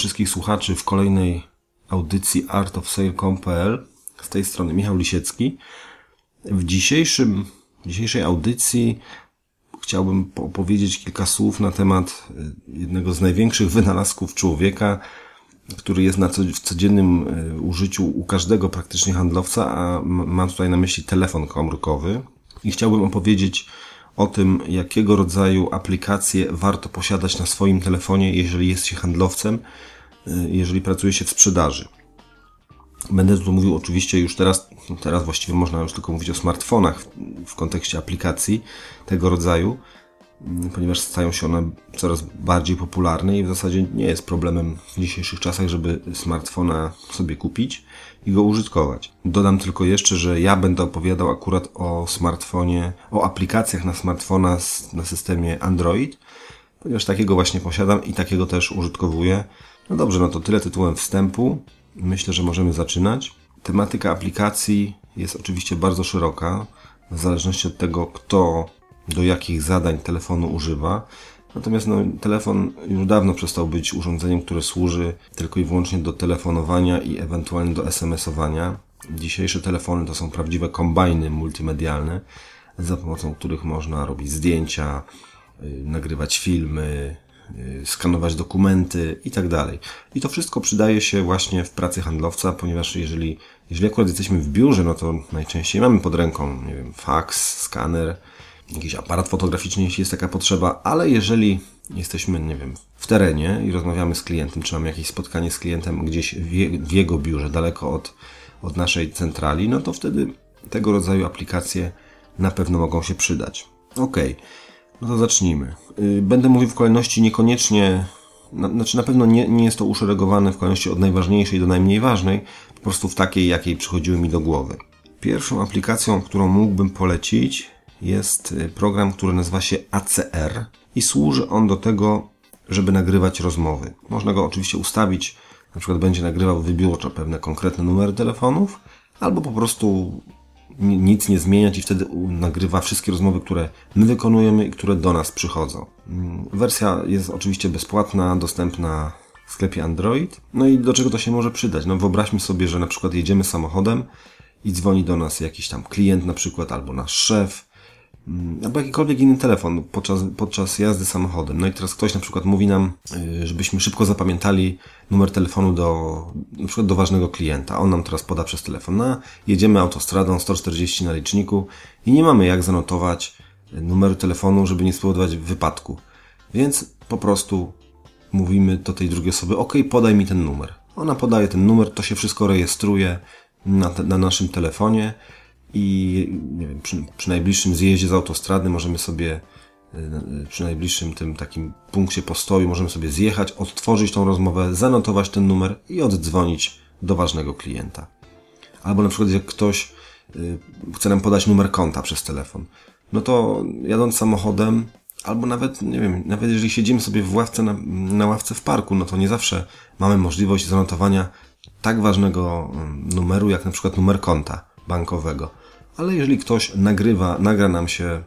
Wszystkich słuchaczy w kolejnej audycji artofsale.pl. Z tej strony Michał Lisiecki. W dzisiejszym, w dzisiejszej audycji chciałbym opowiedzieć kilka słów na temat y, jednego z największych wynalazków człowieka, który jest na co, w codziennym y, użyciu u każdego praktycznie handlowca, a mam tutaj na myśli telefon komórkowy. I chciałbym opowiedzieć o tym, jakiego rodzaju aplikacje warto posiadać na swoim telefonie, jeżeli jest się handlowcem, jeżeli pracuje się w sprzedaży. Będę tu mówił oczywiście już teraz, teraz właściwie można już tylko mówić o smartfonach w, kontekście aplikacji tego rodzaju, ponieważ stają się one coraz bardziej popularne i w zasadzie nie jest problemem w dzisiejszych czasach, żeby smartfona sobie kupić i go użytkować. Dodam tylko jeszcze, że ja będę opowiadał akurat o smartfonie, o aplikacjach na smartfona na systemie Android, ponieważ takiego właśnie posiadam i takiego też użytkowuję. No dobrze, no to tyle tytułem wstępu. Myślę, że możemy zaczynać. Tematyka aplikacji jest oczywiście bardzo szeroka, w zależności od tego, kto do jakich zadań telefonu używa. Natomiast no, telefon już dawno przestał być urządzeniem, które służy tylko i wyłącznie do telefonowania i ewentualnie do SMS-owania. Dzisiejsze telefony to są prawdziwe kombajny multimedialne, za pomocą których można robić zdjęcia, yy, nagrywać filmy, skanować dokumenty i tak dalej. I to wszystko przydaje się właśnie w pracy handlowca, ponieważ jeżeli, jeżeli akurat jesteśmy w biurze, no to najczęściej mamy pod ręką, nie wiem, fax, skaner, jakiś aparat fotograficzny, jeśli jest taka potrzeba, ale jeżeli jesteśmy, nie wiem, w terenie i rozmawiamy z klientem, czy mamy jakieś spotkanie z klientem gdzieś w jego biurze, daleko od, od naszej centrali, no to wtedy tego rodzaju aplikacje na pewno mogą się przydać. Ok, no to zacznijmy. Y, będę mówił w kolejności niekoniecznie, znaczy na pewno nie, nie jest to uszeregowane w kolejności od najważniejszej do najmniej ważnej, po prostu w takiej, jakiej przychodziły mi do głowy. Pierwszą aplikacją, którą mógłbym polecić, jest y, program, który nazywa się ACR i służy on do tego, żeby nagrywać rozmowy. Można go oczywiście ustawić, na przykład będzie nagrywał wybiórczo pewne konkretne numery telefonów, albo po prostu nic nie zmieniać i wtedy nagrywa wszystkie rozmowy, które my wykonujemy i które do nas przychodzą. Mm, wersja jest oczywiście bezpłatna, dostępna w sklepie Android. No i do czego to się może przydać? No wyobraźmy sobie, że na przykład jedziemy samochodem i dzwoni do nas jakiś tam klient na przykład, albo nasz szef, albo jakikolwiek inny telefon podczas, podczas jazdy samochodem. No i teraz ktoś na przykład mówi nam, y, żebyśmy szybko zapamiętali numer telefonu do, na przykład do ważnego klienta. On nam teraz poda przez telefon. No, jedziemy autostradą 140 na liczniku i nie mamy jak zanotować numeru telefonu, żeby nie spowodować wypadku. Więc po prostu mówimy do tej drugiej osoby, ok, podaj mi ten numer. Ona podaje ten numer, to się wszystko rejestruje na, te, na naszym telefonie i nie wiem, przy, przy najbliższym zjeździe z autostrady możemy sobie y, przy najbliższym tym takim punkcie postoju możemy sobie zjechać, odtworzyć tą rozmowę, zanotować ten numer i oddzwonić do ważnego klienta. Albo na przykład jak ktoś y, chce nam podać numer konta przez telefon, no to jadąc samochodem, albo nawet, nie wiem, nawet jeżeli siedzimy sobie w ławce na, na ławce w parku, no to nie zawsze mamy możliwość zanotowania tak ważnego mm, numeru, jak na przykład numer konta bankowego ale jeżeli ktoś nagrywa, nagra nam się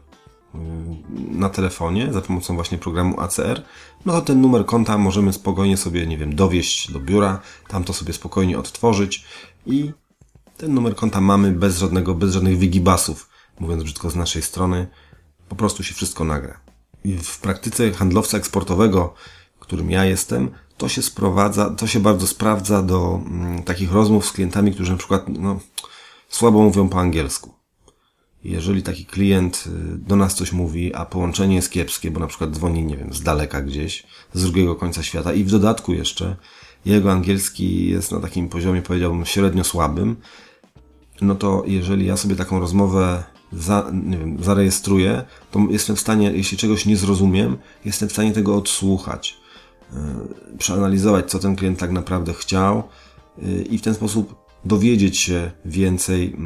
mm, na telefonie za pomocą właśnie programu ACR, no to ten numer konta możemy spokojnie sobie, nie wiem, dowieść do biura, tam to sobie spokojnie odtworzyć i ten numer konta mamy bez żadnego, bez żadnych wygibasów, mówiąc brzydko z naszej strony, po prostu się wszystko nagra. I w praktyce handlowca eksportowego, którym ja jestem, to się sprowadza, to się bardzo sprawdza do mm, takich rozmów z klientami, którzy na przykład, no, słabo mówią po angielsku. Jeżeli taki klient y, do nas coś mówi, a połączenie jest kiepskie, bo na przykład dzwoni, nie wiem, z daleka gdzieś, z drugiego końca świata i w dodatku jeszcze jego angielski jest na takim poziomie, powiedziałbym, średnio słabym, no to jeżeli ja sobie taką rozmowę za, wiem, zarejestruję, to jestem w stanie, jeśli czegoś nie zrozumiem, jestem w stanie tego odsłuchać, yy, przeanalizować, co ten klient tak naprawdę chciał yy, i w ten sposób dowiedzieć się więcej yy,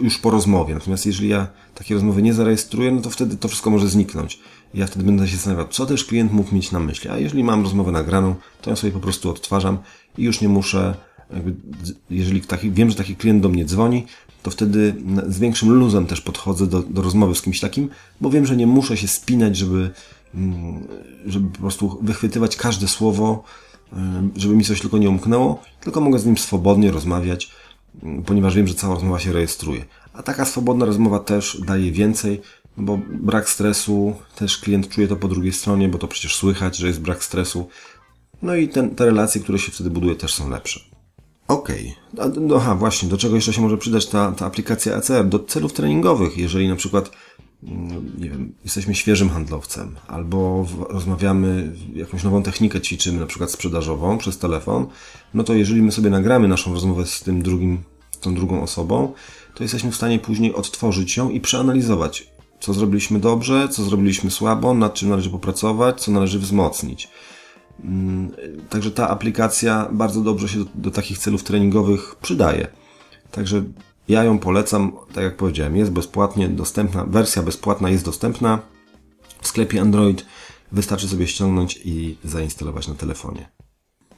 już po rozmowie. Natomiast jeżeli ja takie rozmowy nie zarejestruję, no to wtedy to wszystko może zniknąć. Ja wtedy będę się zastanawiał, co też klient mógł mieć na myśli. A jeżeli mam rozmowę nagraną, to ja sobie po prostu odtwarzam i już nie muszę, jakby, jeżeli taki, wiem, że taki klient do mnie dzwoni, to wtedy z większym luzem też podchodzę do, do rozmowy z kimś takim, bo wiem, że nie muszę się spinać, żeby, mm, żeby po prostu wychwytywać każde słowo żeby mi coś tylko nie umknęło, tylko mogę z nim swobodnie rozmawiać, ponieważ wiem, że cała rozmowa się rejestruje. A taka swobodna rozmowa też daje więcej, bo brak stresu, też klient czuje to po drugiej stronie, bo to przecież słychać, że jest brak stresu. No i ten, te relacje, które się wtedy buduje, też są lepsze. Okej. Okay. No, aha, właśnie, do czego jeszcze się może przydać ta, ta aplikacja ECR? Do celów treningowych, jeżeli na przykład nie wiem, jesteśmy świeżym handlowcem, albo rozmawiamy, jakąś nową technikę ćwiczymy, na przykład sprzedażową przez telefon, no to jeżeli my sobie nagramy naszą rozmowę z tym drugim, tą drugą osobą, to jesteśmy w stanie później odtworzyć ją i przeanalizować, co zrobiliśmy dobrze, co zrobiliśmy słabo, nad czym należy popracować, co należy wzmocnić. Mm, także ta aplikacja bardzo dobrze się do, do, takich celów treningowych przydaje. Także ja ją polecam, tak jak powiedziałem, jest bezpłatnie dostępna, wersja bezpłatna jest dostępna w sklepie Android. Wystarczy sobie ściągnąć i zainstalować na telefonie.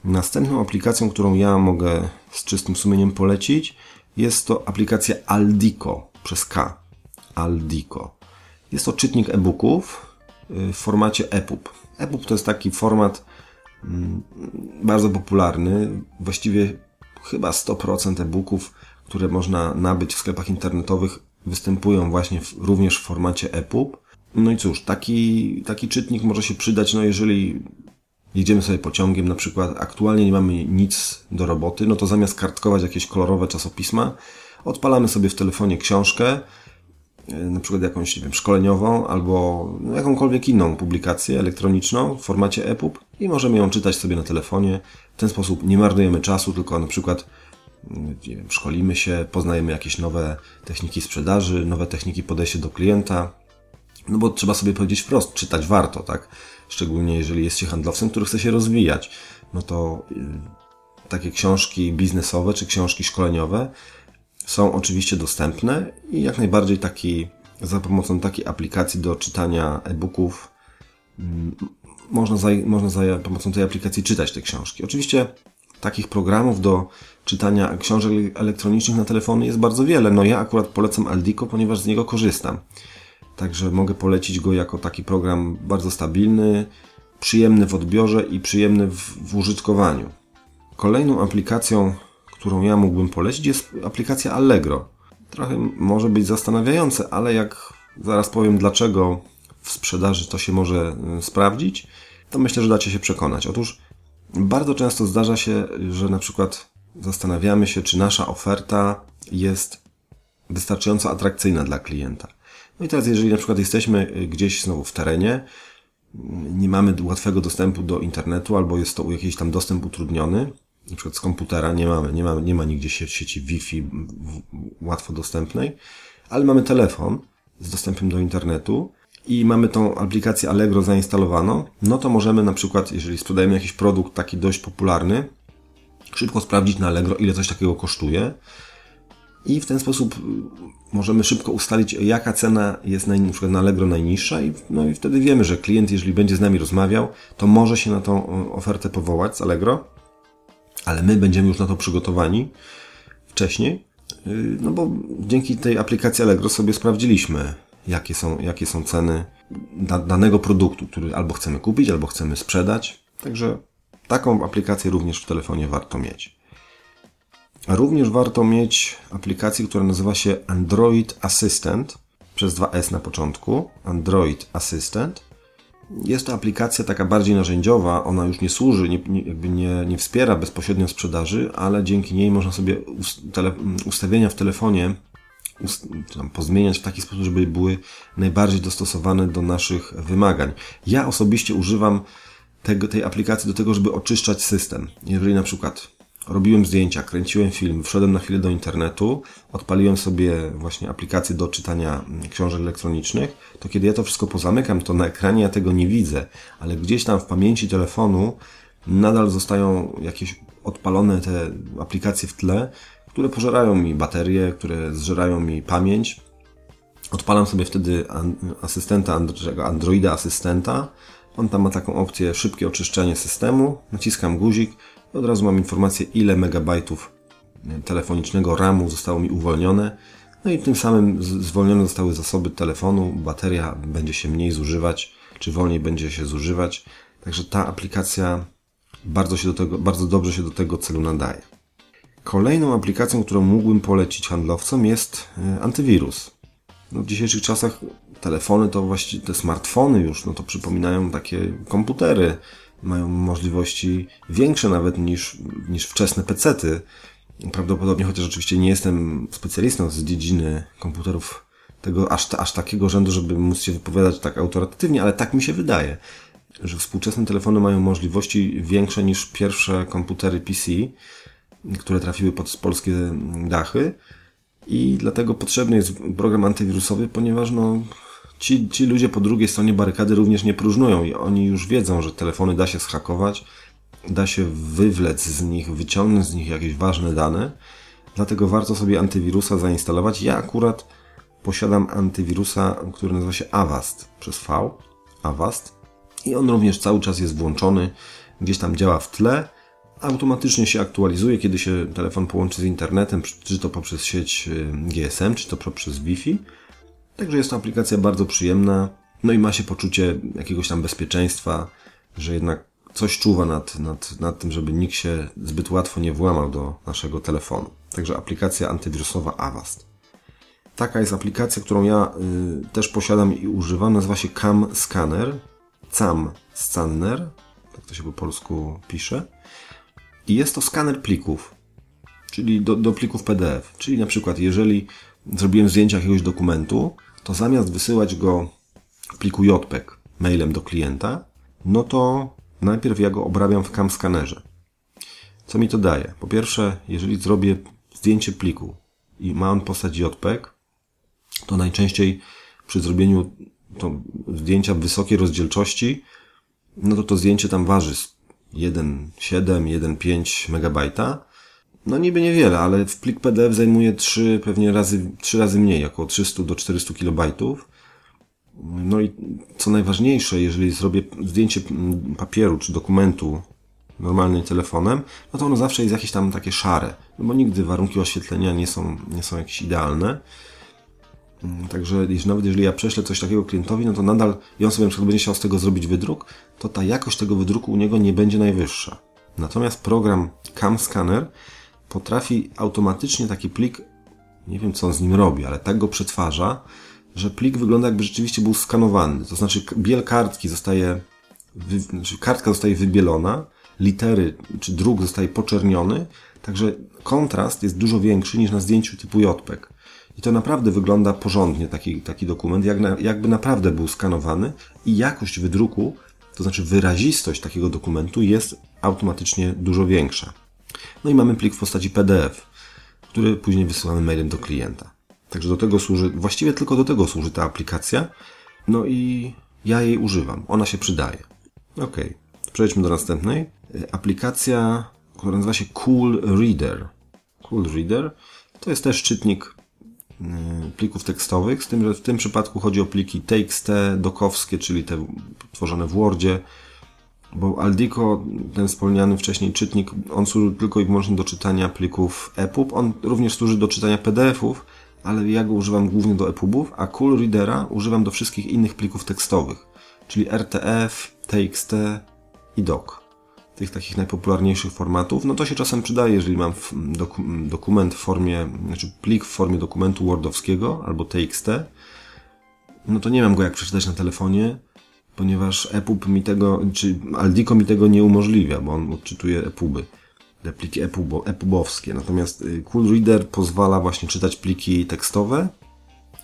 Następną aplikacją, którą ja mogę z czystym sumieniem polecić, jest to aplikacja Aldico przez K. Aldico. Jest to czytnik e-booków y, w formacie EPUB. EPUB to jest taki format mm, bardzo popularny. Właściwie chyba 100% e-booków, które można nabyć w sklepach internetowych, występują właśnie w, również w formacie EPUB. No i cóż, taki, taki czytnik może się przydać, no jeżeli jedziemy sobie pociągiem, na przykład aktualnie nie mamy nic do roboty, no to zamiast kartkować jakieś kolorowe czasopisma, odpalamy sobie w telefonie książkę, e, na przykład jakąś, nie wiem, szkoleniową albo jakąkolwiek inną publikację elektroniczną w formacie EPUB i możemy ją czytać sobie na telefonie. W ten sposób nie marnujemy czasu, tylko na przykład nie wiem, szkolimy się, poznajemy jakieś nowe techniki sprzedaży, nowe techniki podejścia do klienta. No bo trzeba sobie powiedzieć wprost, czytać warto, tak? szczególnie jeżeli jest się handlowcem, który chce się rozwijać. No to y, takie książki biznesowe czy książki szkoleniowe są oczywiście dostępne i jak najbardziej taki, za pomocą takiej aplikacji do czytania e-booków mm, można, za, można za pomocą tej aplikacji czytać te książki. Oczywiście takich programów do czytania książek elektronicznych na telefony jest bardzo wiele. No ja akurat polecam Aldico, ponieważ z niego korzystam. Także mogę polecić go jako taki program bardzo stabilny, przyjemny w odbiorze i przyjemny w, w użytkowaniu. Kolejną aplikacją, którą ja mógłbym polecić, jest aplikacja Allegro. Trochę może być zastanawiające, ale jak zaraz powiem, dlaczego w sprzedaży to się może y, sprawdzić, to myślę, że dacie się przekonać. Otóż bardzo często zdarza się, że na przykład zastanawiamy się, czy nasza oferta jest wystarczająco atrakcyjna dla klienta. No i teraz, jeżeli na przykład jesteśmy y, gdzieś znowu w terenie, nie mamy łatwego dostępu do internetu, albo jest to jakiś tam dostęp utrudniony, na przykład z komputera nie mamy, nie ma, nie ma nigdzie sieci Wi-Fi łatwo dostępnej, ale mamy telefon z dostępem do internetu i mamy tą aplikację Allegro zainstalowaną, no to możemy na przykład, jeżeli sprzedajemy jakiś produkt taki dość popularny, szybko sprawdzić na Allegro, ile coś takiego kosztuje, i w ten sposób y, możemy szybko ustalić, jaka cena jest na, na przykład na Allegro najniższa i, no i wtedy wiemy, że klient, jeżeli będzie z nami rozmawiał, to może się na tą ofertę powołać z Allegro, ale my będziemy już na to przygotowani wcześniej, y, no bo dzięki tej aplikacji Allegro sobie sprawdziliśmy, jakie są, jakie są ceny danego produktu, który albo chcemy kupić, albo chcemy sprzedać. Także taką aplikację również w telefonie warto mieć. Również warto mieć aplikację, która nazywa się Android Assistant przez 2S na początku. Android Assistant. Jest to aplikacja taka bardziej narzędziowa, ona już nie służy, nie, nie, jakby nie, nie wspiera bezpośrednio sprzedaży, ale dzięki niej można sobie ustawienia w telefonie pozmieniać w taki sposób, żeby były najbardziej dostosowane do naszych wymagań. Ja osobiście używam tego, tej aplikacji do tego, żeby oczyszczać system. Jeżeli na przykład robiłem zdjęcia, kręciłem film, wszedłem na chwilę do internetu, odpaliłem sobie właśnie aplikację do czytania mm, książek elektronicznych, to kiedy ja to wszystko pozamykam, to na ekranie ja tego nie widzę, ale gdzieś tam w pamięci telefonu nadal zostają jakieś odpalone te aplikacje w tle, które pożerają mi baterię, które zżerają mi pamięć. Odpalam sobie wtedy asystenta, Androida asystenta. On tam ma taką opcję szybkie oczyszczenie systemu. Naciskam guzik od razu mam informację, ile megabajtów telefonicznego RAMu zostało mi uwolnione. No i tym samym zwolnione zostały zasoby telefonu, bateria będzie się mniej zużywać, czy wolniej będzie się zużywać. Także ta aplikacja bardzo, się do tego, bardzo dobrze się do tego celu nadaje. Kolejną aplikacją, którą mógłbym polecić handlowcom jest e, antywirus. No, w dzisiejszych czasach telefony to właściwie te smartfony już, no to przypominają takie komputery. Mają możliwości większe nawet niż, niż wczesne pecety. Prawdopodobnie, chociaż oczywiście nie jestem specjalistą z dziedziny komputerów tego aż, aż takiego rzędu, żeby móc się wypowiadać tak autorytatywnie, ale tak mi się wydaje, że współczesne telefony mają możliwości większe niż pierwsze komputery PC, które trafiły pod polskie dachy i dlatego potrzebny jest program antywirusowy, ponieważ no, ci, ci ludzie po drugiej stronie barykady również nie próżnują i oni już wiedzą, że telefony da się schakować, da się wywlec z nich, wyciągnąć z nich jakieś ważne dane, dlatego warto sobie antywirusa zainstalować. Ja akurat posiadam antywirusa, który nazywa się Avast przez V, Avast i on również cały czas jest włączony, gdzieś tam działa w tle, automatycznie się aktualizuje, kiedy się telefon połączy z internetem, czy to poprzez sieć y, GSM, czy to poprzez Wi-Fi. Także jest to aplikacja bardzo przyjemna, no i ma się poczucie jakiegoś tam bezpieczeństwa, że jednak coś czuwa nad, nad, nad tym, żeby nikt się zbyt łatwo nie włamał do naszego telefonu. Także aplikacja antywirusowa Avast. Taka jest aplikacja, którą ja y, też posiadam i używam. Nazywa się Cam Scanner. Cam Scanner. Tak to się po polsku pisze. I jest to skaner plików, czyli do, do plików PDF. Czyli na przykład, jeżeli zrobiłem zdjęcie jakiegoś dokumentu, to zamiast wysyłać go w pliku JPEG mailem do klienta, no to najpierw ja go obrabiam w cam skanerze. Co mi to daje? Po pierwsze, jeżeli zrobię zdjęcie pliku i ma on postać JPEG, to najczęściej przy zrobieniu zdjęcia wysokiej rozdzielczości, no to to zdjęcie tam waży 1,7, 1,5 MB. No niby niewiele, ale w plik PDF zajmuje 3, pewnie razy, 3 razy mniej, około 300 do 400 KB. No i co najważniejsze, jeżeli zrobię zdjęcie papieru czy dokumentu normalnym telefonem, no to ono zawsze jest jakieś tam takie szare, no bo nigdy warunki oświetlenia nie są, nie są jakieś idealne. Mm, także nawet jeżeli ja prześlę coś takiego klientowi, no to nadal i on sobie na przykład będzie chciał z tego zrobić wydruk, to ta jakość tego wydruku u niego nie będzie najwyższa. Natomiast program Cam Scanner potrafi automatycznie taki plik, nie wiem co on z nim robi, ale tak go przetwarza, że plik wygląda jakby rzeczywiście był skanowany. To znaczy biel kartki zostaje, wy, znaczy kartka zostaje wybielona, litery czy druk zostaje poczerniony, także kontrast jest dużo większy niż na zdjęciu typu JPEG. I to naprawdę wygląda porządnie, taki, taki dokument, jak na, jakby naprawdę był skanowany i jakość wydruku, to znaczy wyrazistość takiego dokumentu jest automatycznie dużo większa. No i mamy plik w postaci PDF, który później wysyłamy mailem do klienta. Także do tego służy, właściwie tylko do tego służy ta aplikacja. No i ja jej używam. Ona się przydaje. Ok, przejdźmy do następnej. Aplikacja, która nazywa się Cool Reader. Cool Reader to jest też czytnik Y, plików tekstowych, z tym, że w tym przypadku chodzi o pliki TXT, dokowskie, czyli te tworzone w Wordzie, bo Aldico, ten wspomniany wcześniej czytnik, on służy tylko i wyłącznie do czytania plików EPUB. On również służy do czytania PDF-ów, ale ja go używam głównie do EPUBów, a Cool Readera używam do wszystkich innych plików tekstowych, czyli RTF, TXT i DOC tych takich najpopularniejszych formatów, no to się czasem przydaje, jeżeli mam doku dokument w formie, znaczy plik w formie dokumentu Wordowskiego albo TXT, no to nie mam go jak przeczytać na telefonie, ponieważ EPUB mi tego, czy Aldico mi tego nie umożliwia, bo on odczytuje EPUBy, te pliki EPUB, EPUBowskie. Natomiast y, Cool Reader pozwala właśnie czytać pliki tekstowe.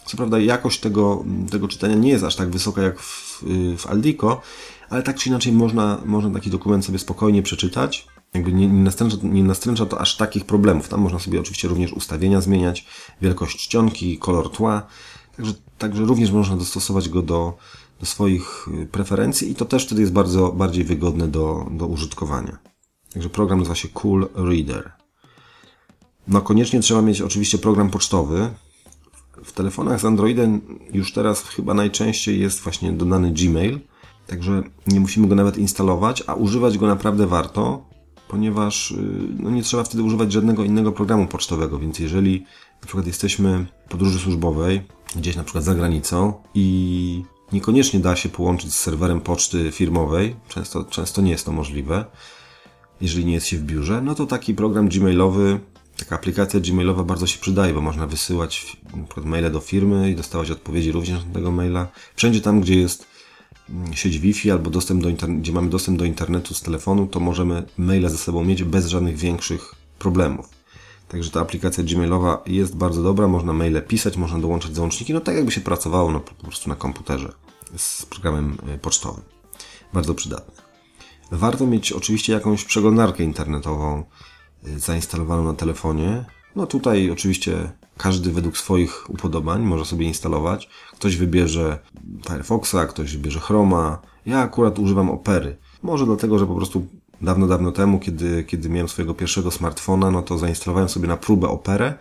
Co prawda jakość tego, tego czytania nie jest aż tak wysoka jak w, y, w Aldico, ale tak czy inaczej można, można taki dokument sobie spokojnie przeczytać. Jakby nie, nie, nastręcza, nie nastręcza to aż takich problemów. Tam można sobie oczywiście również ustawienia zmieniać, wielkość czcionki, kolor tła. Także, także również można dostosować go do, do swoich y, preferencji i to też wtedy jest bardzo bardziej wygodne do, do użytkowania. Także program nazywa się Cool Reader. No koniecznie trzeba mieć oczywiście program pocztowy. W telefonach z Androidem już teraz chyba najczęściej jest właśnie dodany Gmail. Także nie musimy go nawet instalować, a używać go naprawdę warto, ponieważ y, no, nie trzeba wtedy używać żadnego innego programu pocztowego, więc jeżeli na przykład jesteśmy w podróży służbowej, gdzieś na przykład za granicą i niekoniecznie da się połączyć z serwerem poczty firmowej, często, często nie jest to możliwe, jeżeli nie jest się w biurze, no to taki program gmailowy, taka aplikacja gmailowa bardzo się przydaje, bo można wysyłać maile do firmy i dostawać odpowiedzi również na tego maila. Wszędzie tam, gdzie jest mm, sieć Wi-Fi albo dostęp do gdzie mamy dostęp do internetu z telefonu, to możemy maile ze sobą mieć bez żadnych większych problemów. Także ta aplikacja gmailowa jest bardzo dobra, można maile pisać, można dołączyć załączniki, no tak jakby się pracowało no, po prostu na komputerze z programem y, pocztowym. Bardzo przydatne. Warto mieć oczywiście jakąś przeglądarkę internetową y, zainstalowaną na telefonie. No tutaj oczywiście każdy według swoich upodobań może sobie instalować. Ktoś wybierze Firefoxa, ktoś wybierze Chroma. Ja akurat używam Opery. Może dlatego, że po prostu dawno, dawno temu, kiedy, kiedy miałem swojego pierwszego smartfona, no to zainstalowałem sobie na próbę Operę.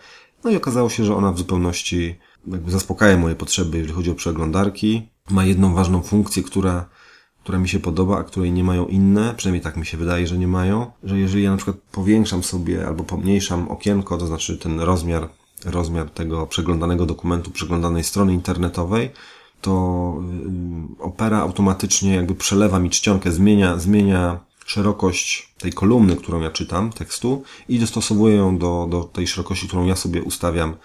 No i okazało się, że ona w zupełności jakby zaspokaja moje potrzeby, jeżeli chodzi o przeglądarki. Ma jedną ważną funkcję, która która mi się podoba, a której nie mają inne, przynajmniej tak mi się wydaje, że nie mają, że jeżeli ja na przykład powiększam sobie albo pomniejszam okienko, to znaczy ten rozmiar, rozmiar tego przeglądanego dokumentu, przeglądanej strony internetowej, to y, Opera automatycznie jakby przelewa mi czcionkę, zmienia, zmienia szerokość tej kolumny, którą ja czytam, tekstu i dostosowuje ją do, do tej szerokości, którą ja sobie ustawiam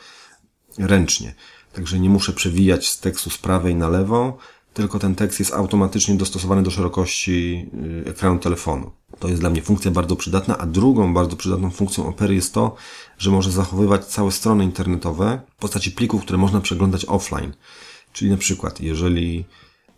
ręcznie. Także nie muszę przewijać z tekstu z prawej na lewą, tylko ten tekst jest automatycznie dostosowany do szerokości y, ekranu telefonu. To jest dla mnie funkcja bardzo przydatna, a drugą bardzo przydatną funkcją Opery jest to, że może zachowywać całe strony internetowe w postaci plików, które można przeglądać offline. Czyli na przykład, jeżeli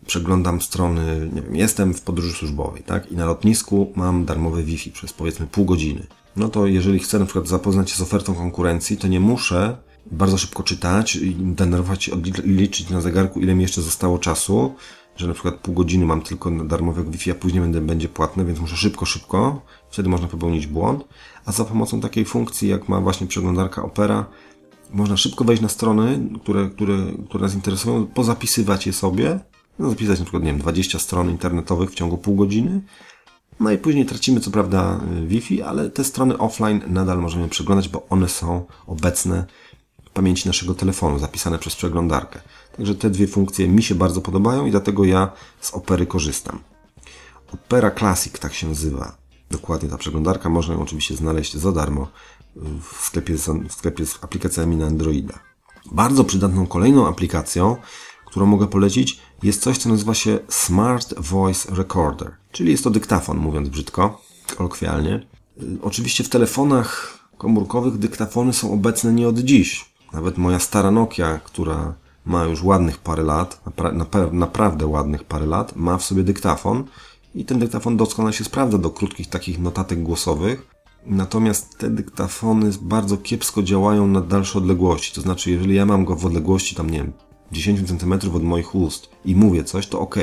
przeglądam strony, nie wiem, jestem w podróży służbowej, tak, i na lotnisku mam darmowe Wi-Fi przez powiedzmy pół godziny. No to jeżeli chcę na przykład zapoznać się z ofertą konkurencji, to nie muszę bardzo szybko czytać i denerwować się, liczyć na zegarku, ile mi jeszcze zostało czasu, że na przykład pół godziny mam tylko darmowego Wi-Fi, a później będę, będzie płatne, więc muszę szybko, szybko. Wtedy można popełnić błąd. A za pomocą takiej funkcji, jak ma właśnie przeglądarka Opera, można szybko wejść na strony, które, które, które nas interesują, pozapisywać je sobie, no, zapisać na przykład, nie wiem, 20 stron internetowych w ciągu pół godziny, no i później tracimy co prawda Wi-Fi, ale te strony offline nadal możemy przeglądać, bo one są obecne pamięci naszego telefonu, zapisane przez przeglądarkę. Także te dwie funkcje mi się bardzo podobają i dlatego ja z Opery korzystam. Opera Classic tak się nazywa. Dokładnie ta przeglądarka. Można ją oczywiście znaleźć za darmo w sklepie z, w sklepie z aplikacjami na Androida. Bardzo przydatną kolejną aplikacją, którą mogę polecić, jest coś, co nazywa się Smart Voice Recorder. Czyli jest to dyktafon, mówiąc brzydko, kolokwialnie. Oczywiście w telefonach komórkowych dyktafony są obecne nie od dziś. Nawet moja stara Nokia, która ma już ładnych parę lat, napra naprawdę ładnych parę lat, ma w sobie dyktafon i ten dyktafon doskonale się sprawdza do krótkich takich notatek głosowych. Natomiast te dyktafony bardzo kiepsko działają na dalsze odległości. To znaczy, jeżeli ja mam go w odległości tam, nie wiem, 10 cm od moich ust i mówię coś, to ok.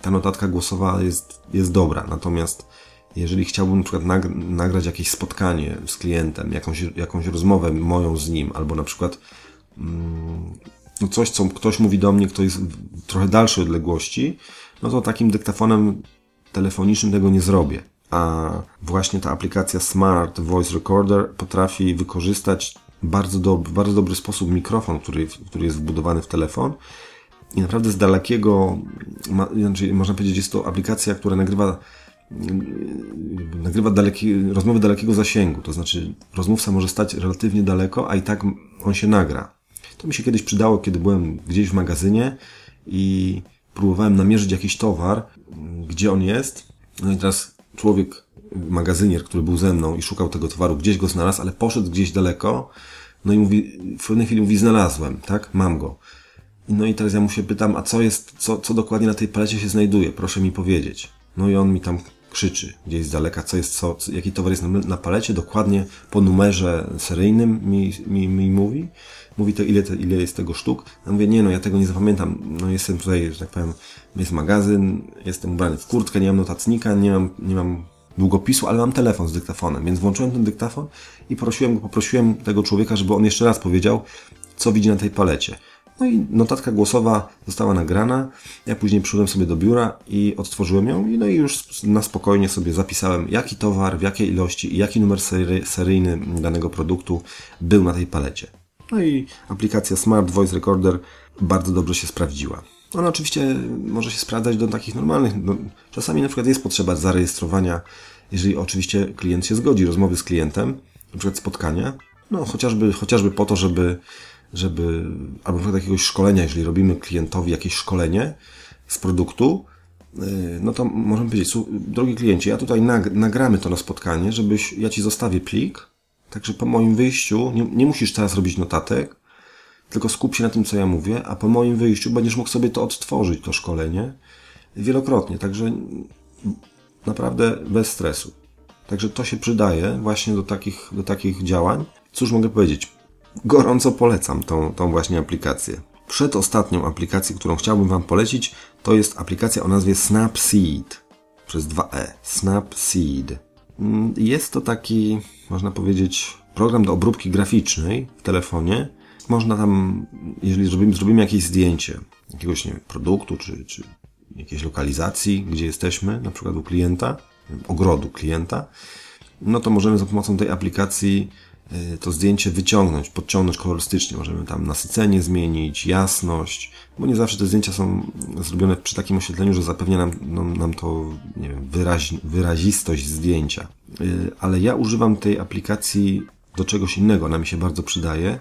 Ta notatka głosowa jest, jest dobra. Natomiast jeżeli chciałbym na przykład nagrać jakieś spotkanie z klientem, jakąś, jakąś rozmowę moją z nim, albo na przykład mm, no coś, co ktoś mówi do mnie, kto jest w trochę dalszej odległości, no to takim dyktafonem telefonicznym tego nie zrobię. A właśnie ta aplikacja Smart Voice Recorder potrafi wykorzystać bardzo do, bardzo dobry sposób mikrofon, który, który jest wbudowany w telefon. I naprawdę z dalekiego, ma, znaczy można powiedzieć, jest to aplikacja, która nagrywa nagrywa daleki, rozmowy dalekiego zasięgu, to znaczy rozmówca może stać relatywnie daleko, a i tak on się nagra. To mi się kiedyś przydało, kiedy byłem gdzieś w magazynie i próbowałem namierzyć jakiś towar, gdzie on jest. No i teraz człowiek, magazynier, który był ze mną i szukał tego towaru, gdzieś go znalazł, ale poszedł gdzieś daleko. No i mówi, w pewnej chwili mówi, znalazłem, tak? Mam go. No i teraz ja mu się pytam, a co jest, co, co dokładnie na tej palecie się znajduje? Proszę mi powiedzieć. No i on mi tam krzyczy gdzieś z daleka, co jest, co, jaki towar jest na, na palecie, dokładnie po numerze seryjnym mi, mi, mi mówi. Mówi to, ile, te, ile jest tego sztuk. Ja mówię, nie no, ja tego nie zapamiętam. No jestem tutaj, że tak powiem, jest magazyn, jestem ubrany w kurtkę, nie mam notatnika, nie mam, nie mam długopisu, ale mam telefon z dyktafonem, więc włączyłem ten dyktafon i prosiłem, poprosiłem tego człowieka, żeby on jeszcze raz powiedział, co widzi na tej palecie. No i notatka głosowa została nagrana. Ja później przyszedłem sobie do biura i odtworzyłem ją no i już na spokojnie sobie zapisałem, jaki towar, w jakiej ilości i jaki numer seryjny danego produktu był na tej palecie. No i aplikacja Smart Voice Recorder bardzo dobrze się sprawdziła. Ona oczywiście może się sprawdzać do takich normalnych. No, czasami na przykład jest potrzeba zarejestrowania, jeżeli oczywiście klient się zgodzi, rozmowy z klientem, na przykład spotkania, no chociażby, chociażby po to, żeby, żeby albo na przykład jakiegoś szkolenia, jeżeli robimy klientowi jakieś szkolenie z produktu, y, no to możemy powiedzieć, drogi kliencie, ja tutaj nagramy to na spotkanie, żebyś, ja Ci zostawię plik, także po moim wyjściu, nie, nie musisz teraz robić notatek, tylko skup się na tym, co ja mówię, a po moim wyjściu będziesz mógł sobie to odtworzyć, to szkolenie, wielokrotnie. Także naprawdę bez stresu. Także to się przydaje właśnie do takich, do takich działań. Cóż mogę powiedzieć? Gorąco polecam tą, tą właśnie aplikację. Przedostatnią aplikację, którą chciałbym Wam polecić, to jest aplikacja o nazwie Snapseed przez 2e. Snapseed. Mm, jest to taki, można powiedzieć, program do obróbki graficznej w telefonie, można tam, jeżeli zrobimy, zrobimy jakieś zdjęcie jakiegoś nie wiem, produktu, czy, czy jakiejś lokalizacji, gdzie jesteśmy, na przykład u klienta, ogrodu klienta, no to możemy za pomocą tej aplikacji y, to zdjęcie wyciągnąć, podciągnąć kolorystycznie. Możemy tam nasycenie zmienić, jasność, bo nie zawsze te zdjęcia są zrobione przy takim oświetleniu, że zapewnia nam, nam to nie wiem, wyraź, wyrazistość zdjęcia. Y, ale ja używam tej aplikacji do czegoś innego, ona mi się bardzo przydaje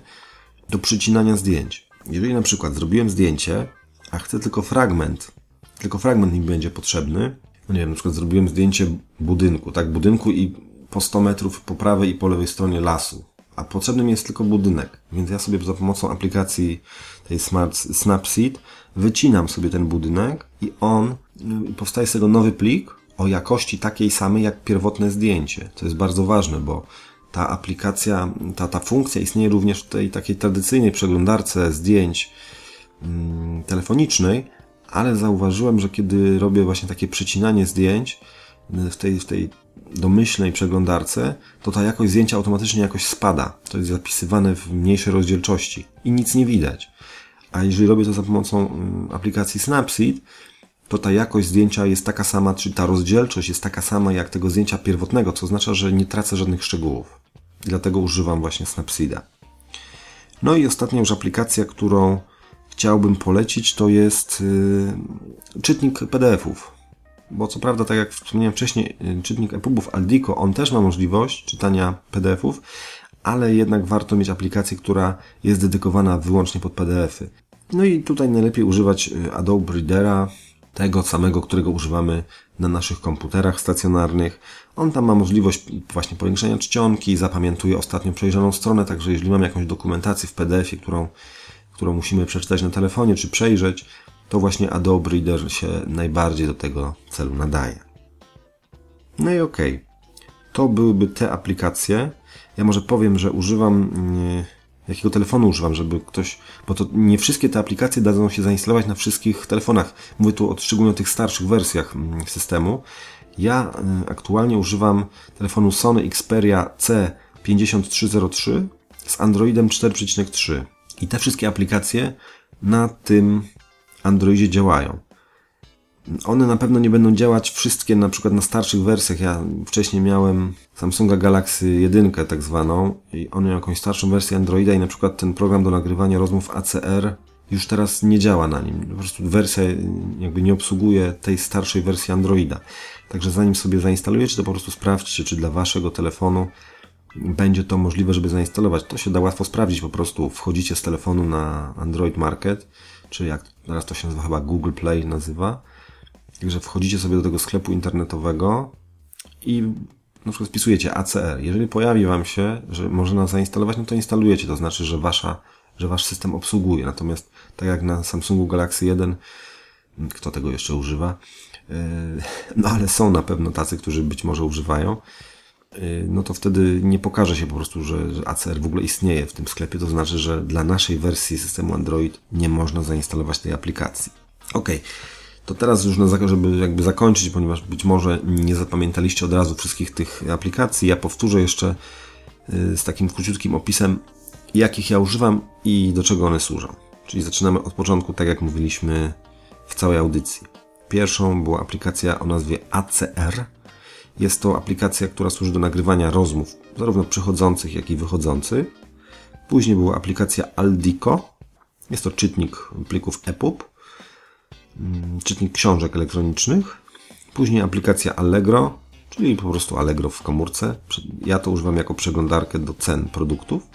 do przycinania zdjęć. Jeżeli na przykład zrobiłem zdjęcie, a chcę tylko fragment, tylko fragment mi będzie potrzebny, no nie wiem, na przykład zrobiłem zdjęcie budynku, tak, budynku i po 100 metrów po prawej i po lewej stronie lasu, a potrzebny mi jest tylko budynek, więc ja sobie za pomocą aplikacji tej Smart Snapseed wycinam sobie ten budynek i on, y, powstaje z tego nowy plik o jakości takiej samej jak pierwotne zdjęcie. To jest bardzo ważne, bo ta aplikacja, ta, ta funkcja istnieje również w tej takiej tradycyjnej przeglądarce zdjęć mm, telefonicznej, ale zauważyłem, że kiedy robię właśnie takie przecinanie zdjęć y, w tej, w tej domyślnej przeglądarce, to ta jakość zdjęcia automatycznie jakoś spada. To jest zapisywane w mniejszej rozdzielczości i nic nie widać. A jeżeli robię to za pomocą mm, aplikacji Snapseed, to ta jakość zdjęcia jest taka sama, czy ta rozdzielczość jest taka sama jak tego zdjęcia pierwotnego, co oznacza, że nie tracę żadnych szczegółów. Dlatego używam właśnie Snapseeda. No i ostatnia już aplikacja, którą chciałbym polecić, to jest yy, czytnik PDF-ów. Bo co prawda, tak jak wspomniałem wcześniej, yy, czytnik EPUBów Aldico, on też ma możliwość czytania PDF-ów, ale jednak warto mieć aplikację, która jest dedykowana wyłącznie pod PDF-y. No i tutaj najlepiej używać yy, Adobe Readera, tego samego, którego używamy na naszych komputerach stacjonarnych. On tam ma możliwość właśnie powiększenia czcionki, zapamiętuje ostatnio przejrzaną stronę, także jeżeli mam jakąś dokumentację w PDF-ie, którą, którą musimy przeczytać na telefonie czy przejrzeć, to właśnie Adobe Reader się najbardziej do tego celu nadaje. No i. Okay. To byłyby te aplikacje. Ja może powiem, że używam jakiego telefonu używam, żeby ktoś, bo to nie wszystkie te aplikacje dadzą się zainstalować na wszystkich telefonach. Mówię tu o, szczególnie o tych starszych wersjach mm, systemu. Ja y, aktualnie używam telefonu Sony Xperia C5303 z Androidem 4.3 i te wszystkie aplikacje na tym Androidzie działają. One na pewno nie będą działać wszystkie na przykład na starszych wersjach. Ja wcześniej miałem Samsunga Galaxy 1 tak zwaną i on miał jakąś starszą wersję Androida i na przykład ten program do nagrywania rozmów ACR już teraz nie działa na nim. Po prostu wersja jakby nie obsługuje tej starszej wersji Androida. Także zanim sobie zainstalujecie, to po prostu sprawdźcie, czy dla waszego telefonu będzie to możliwe, żeby zainstalować. To się da łatwo sprawdzić, po prostu wchodzicie z telefonu na Android Market, czy jak teraz to się nazywa, chyba Google Play nazywa, Także wchodzicie sobie do tego sklepu internetowego i na przykład wpisujecie ACR. Jeżeli pojawi Wam się, że można zainstalować, no to instalujecie. To znaczy, że, wasza, że Wasz system obsługuje. Natomiast tak jak na Samsungu Galaxy 1, kto tego jeszcze używa, yy, no ale są na pewno tacy, którzy być może używają, yy, no to wtedy nie pokaże się po prostu, że ACR w ogóle istnieje w tym sklepie. To znaczy, że dla naszej wersji systemu Android nie można zainstalować tej aplikacji. Ok. To teraz już na żeby jakby zakończyć, ponieważ być może nie zapamiętaliście od razu wszystkich tych aplikacji, ja powtórzę jeszcze y, z takim króciutkim opisem, jakich ja używam i do czego one służą. Czyli zaczynamy od początku, tak jak mówiliśmy w całej audycji. Pierwszą była aplikacja o nazwie ACR. Jest to aplikacja, która służy do nagrywania rozmów, zarówno przychodzących, jak i wychodzących. Później była aplikacja Aldico. Jest to czytnik plików EPUB. Mm, czytnik książek elektronicznych, później aplikacja Allegro, czyli po prostu Allegro w komórce. Ja to używam jako przeglądarkę do cen produktów.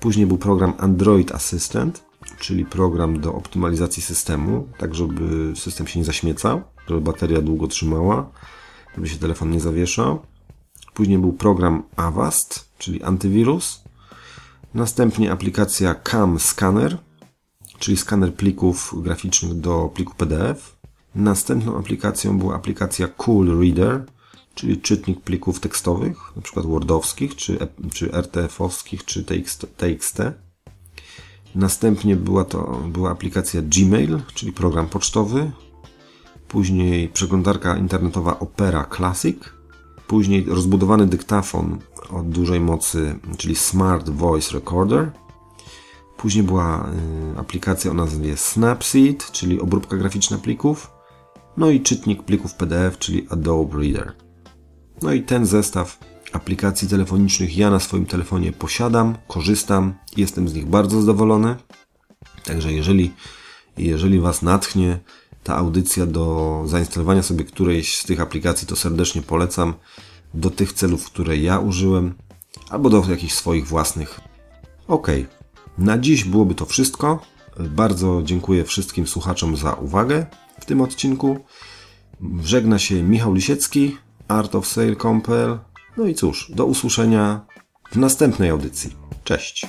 Później był program Android Assistant, czyli program do optymalizacji systemu, tak żeby system się nie zaśmiecał, żeby bateria długo trzymała, żeby się telefon nie zawieszał. Później był program Avast, czyli antywirus. Następnie aplikacja Cam Scanner, czyli skaner plików graficznych do pliku PDF. Następną aplikacją była aplikacja Cool Reader, czyli czytnik plików tekstowych, przykład Wordowskich, czy, czy RTF-owskich, czy TXT. TXT. Następnie była to była aplikacja Gmail, czyli program pocztowy. Później przeglądarka internetowa Opera Classic. Później rozbudowany dyktafon o dużej mocy, czyli Smart Voice Recorder. Później była y, aplikacja o nazwie Snapseed, czyli obróbka graficzna plików. No i czytnik plików PDF, czyli Adobe Reader. No i ten zestaw aplikacji telefonicznych ja na swoim telefonie posiadam, korzystam, jestem z nich bardzo zadowolony. Także jeżeli, jeżeli Was natchnie ta audycja do zainstalowania sobie którejś z tych aplikacji, to serdecznie polecam do tych celów, które ja użyłem, albo do jakichś swoich własnych. Ok, na dziś byłoby to wszystko. Bardzo dziękuję wszystkim słuchaczom za uwagę w tym odcinku. Żegna się Michał Lisiecki, Art of Sale Compel. No i cóż, do usłyszenia w następnej audycji. Cześć!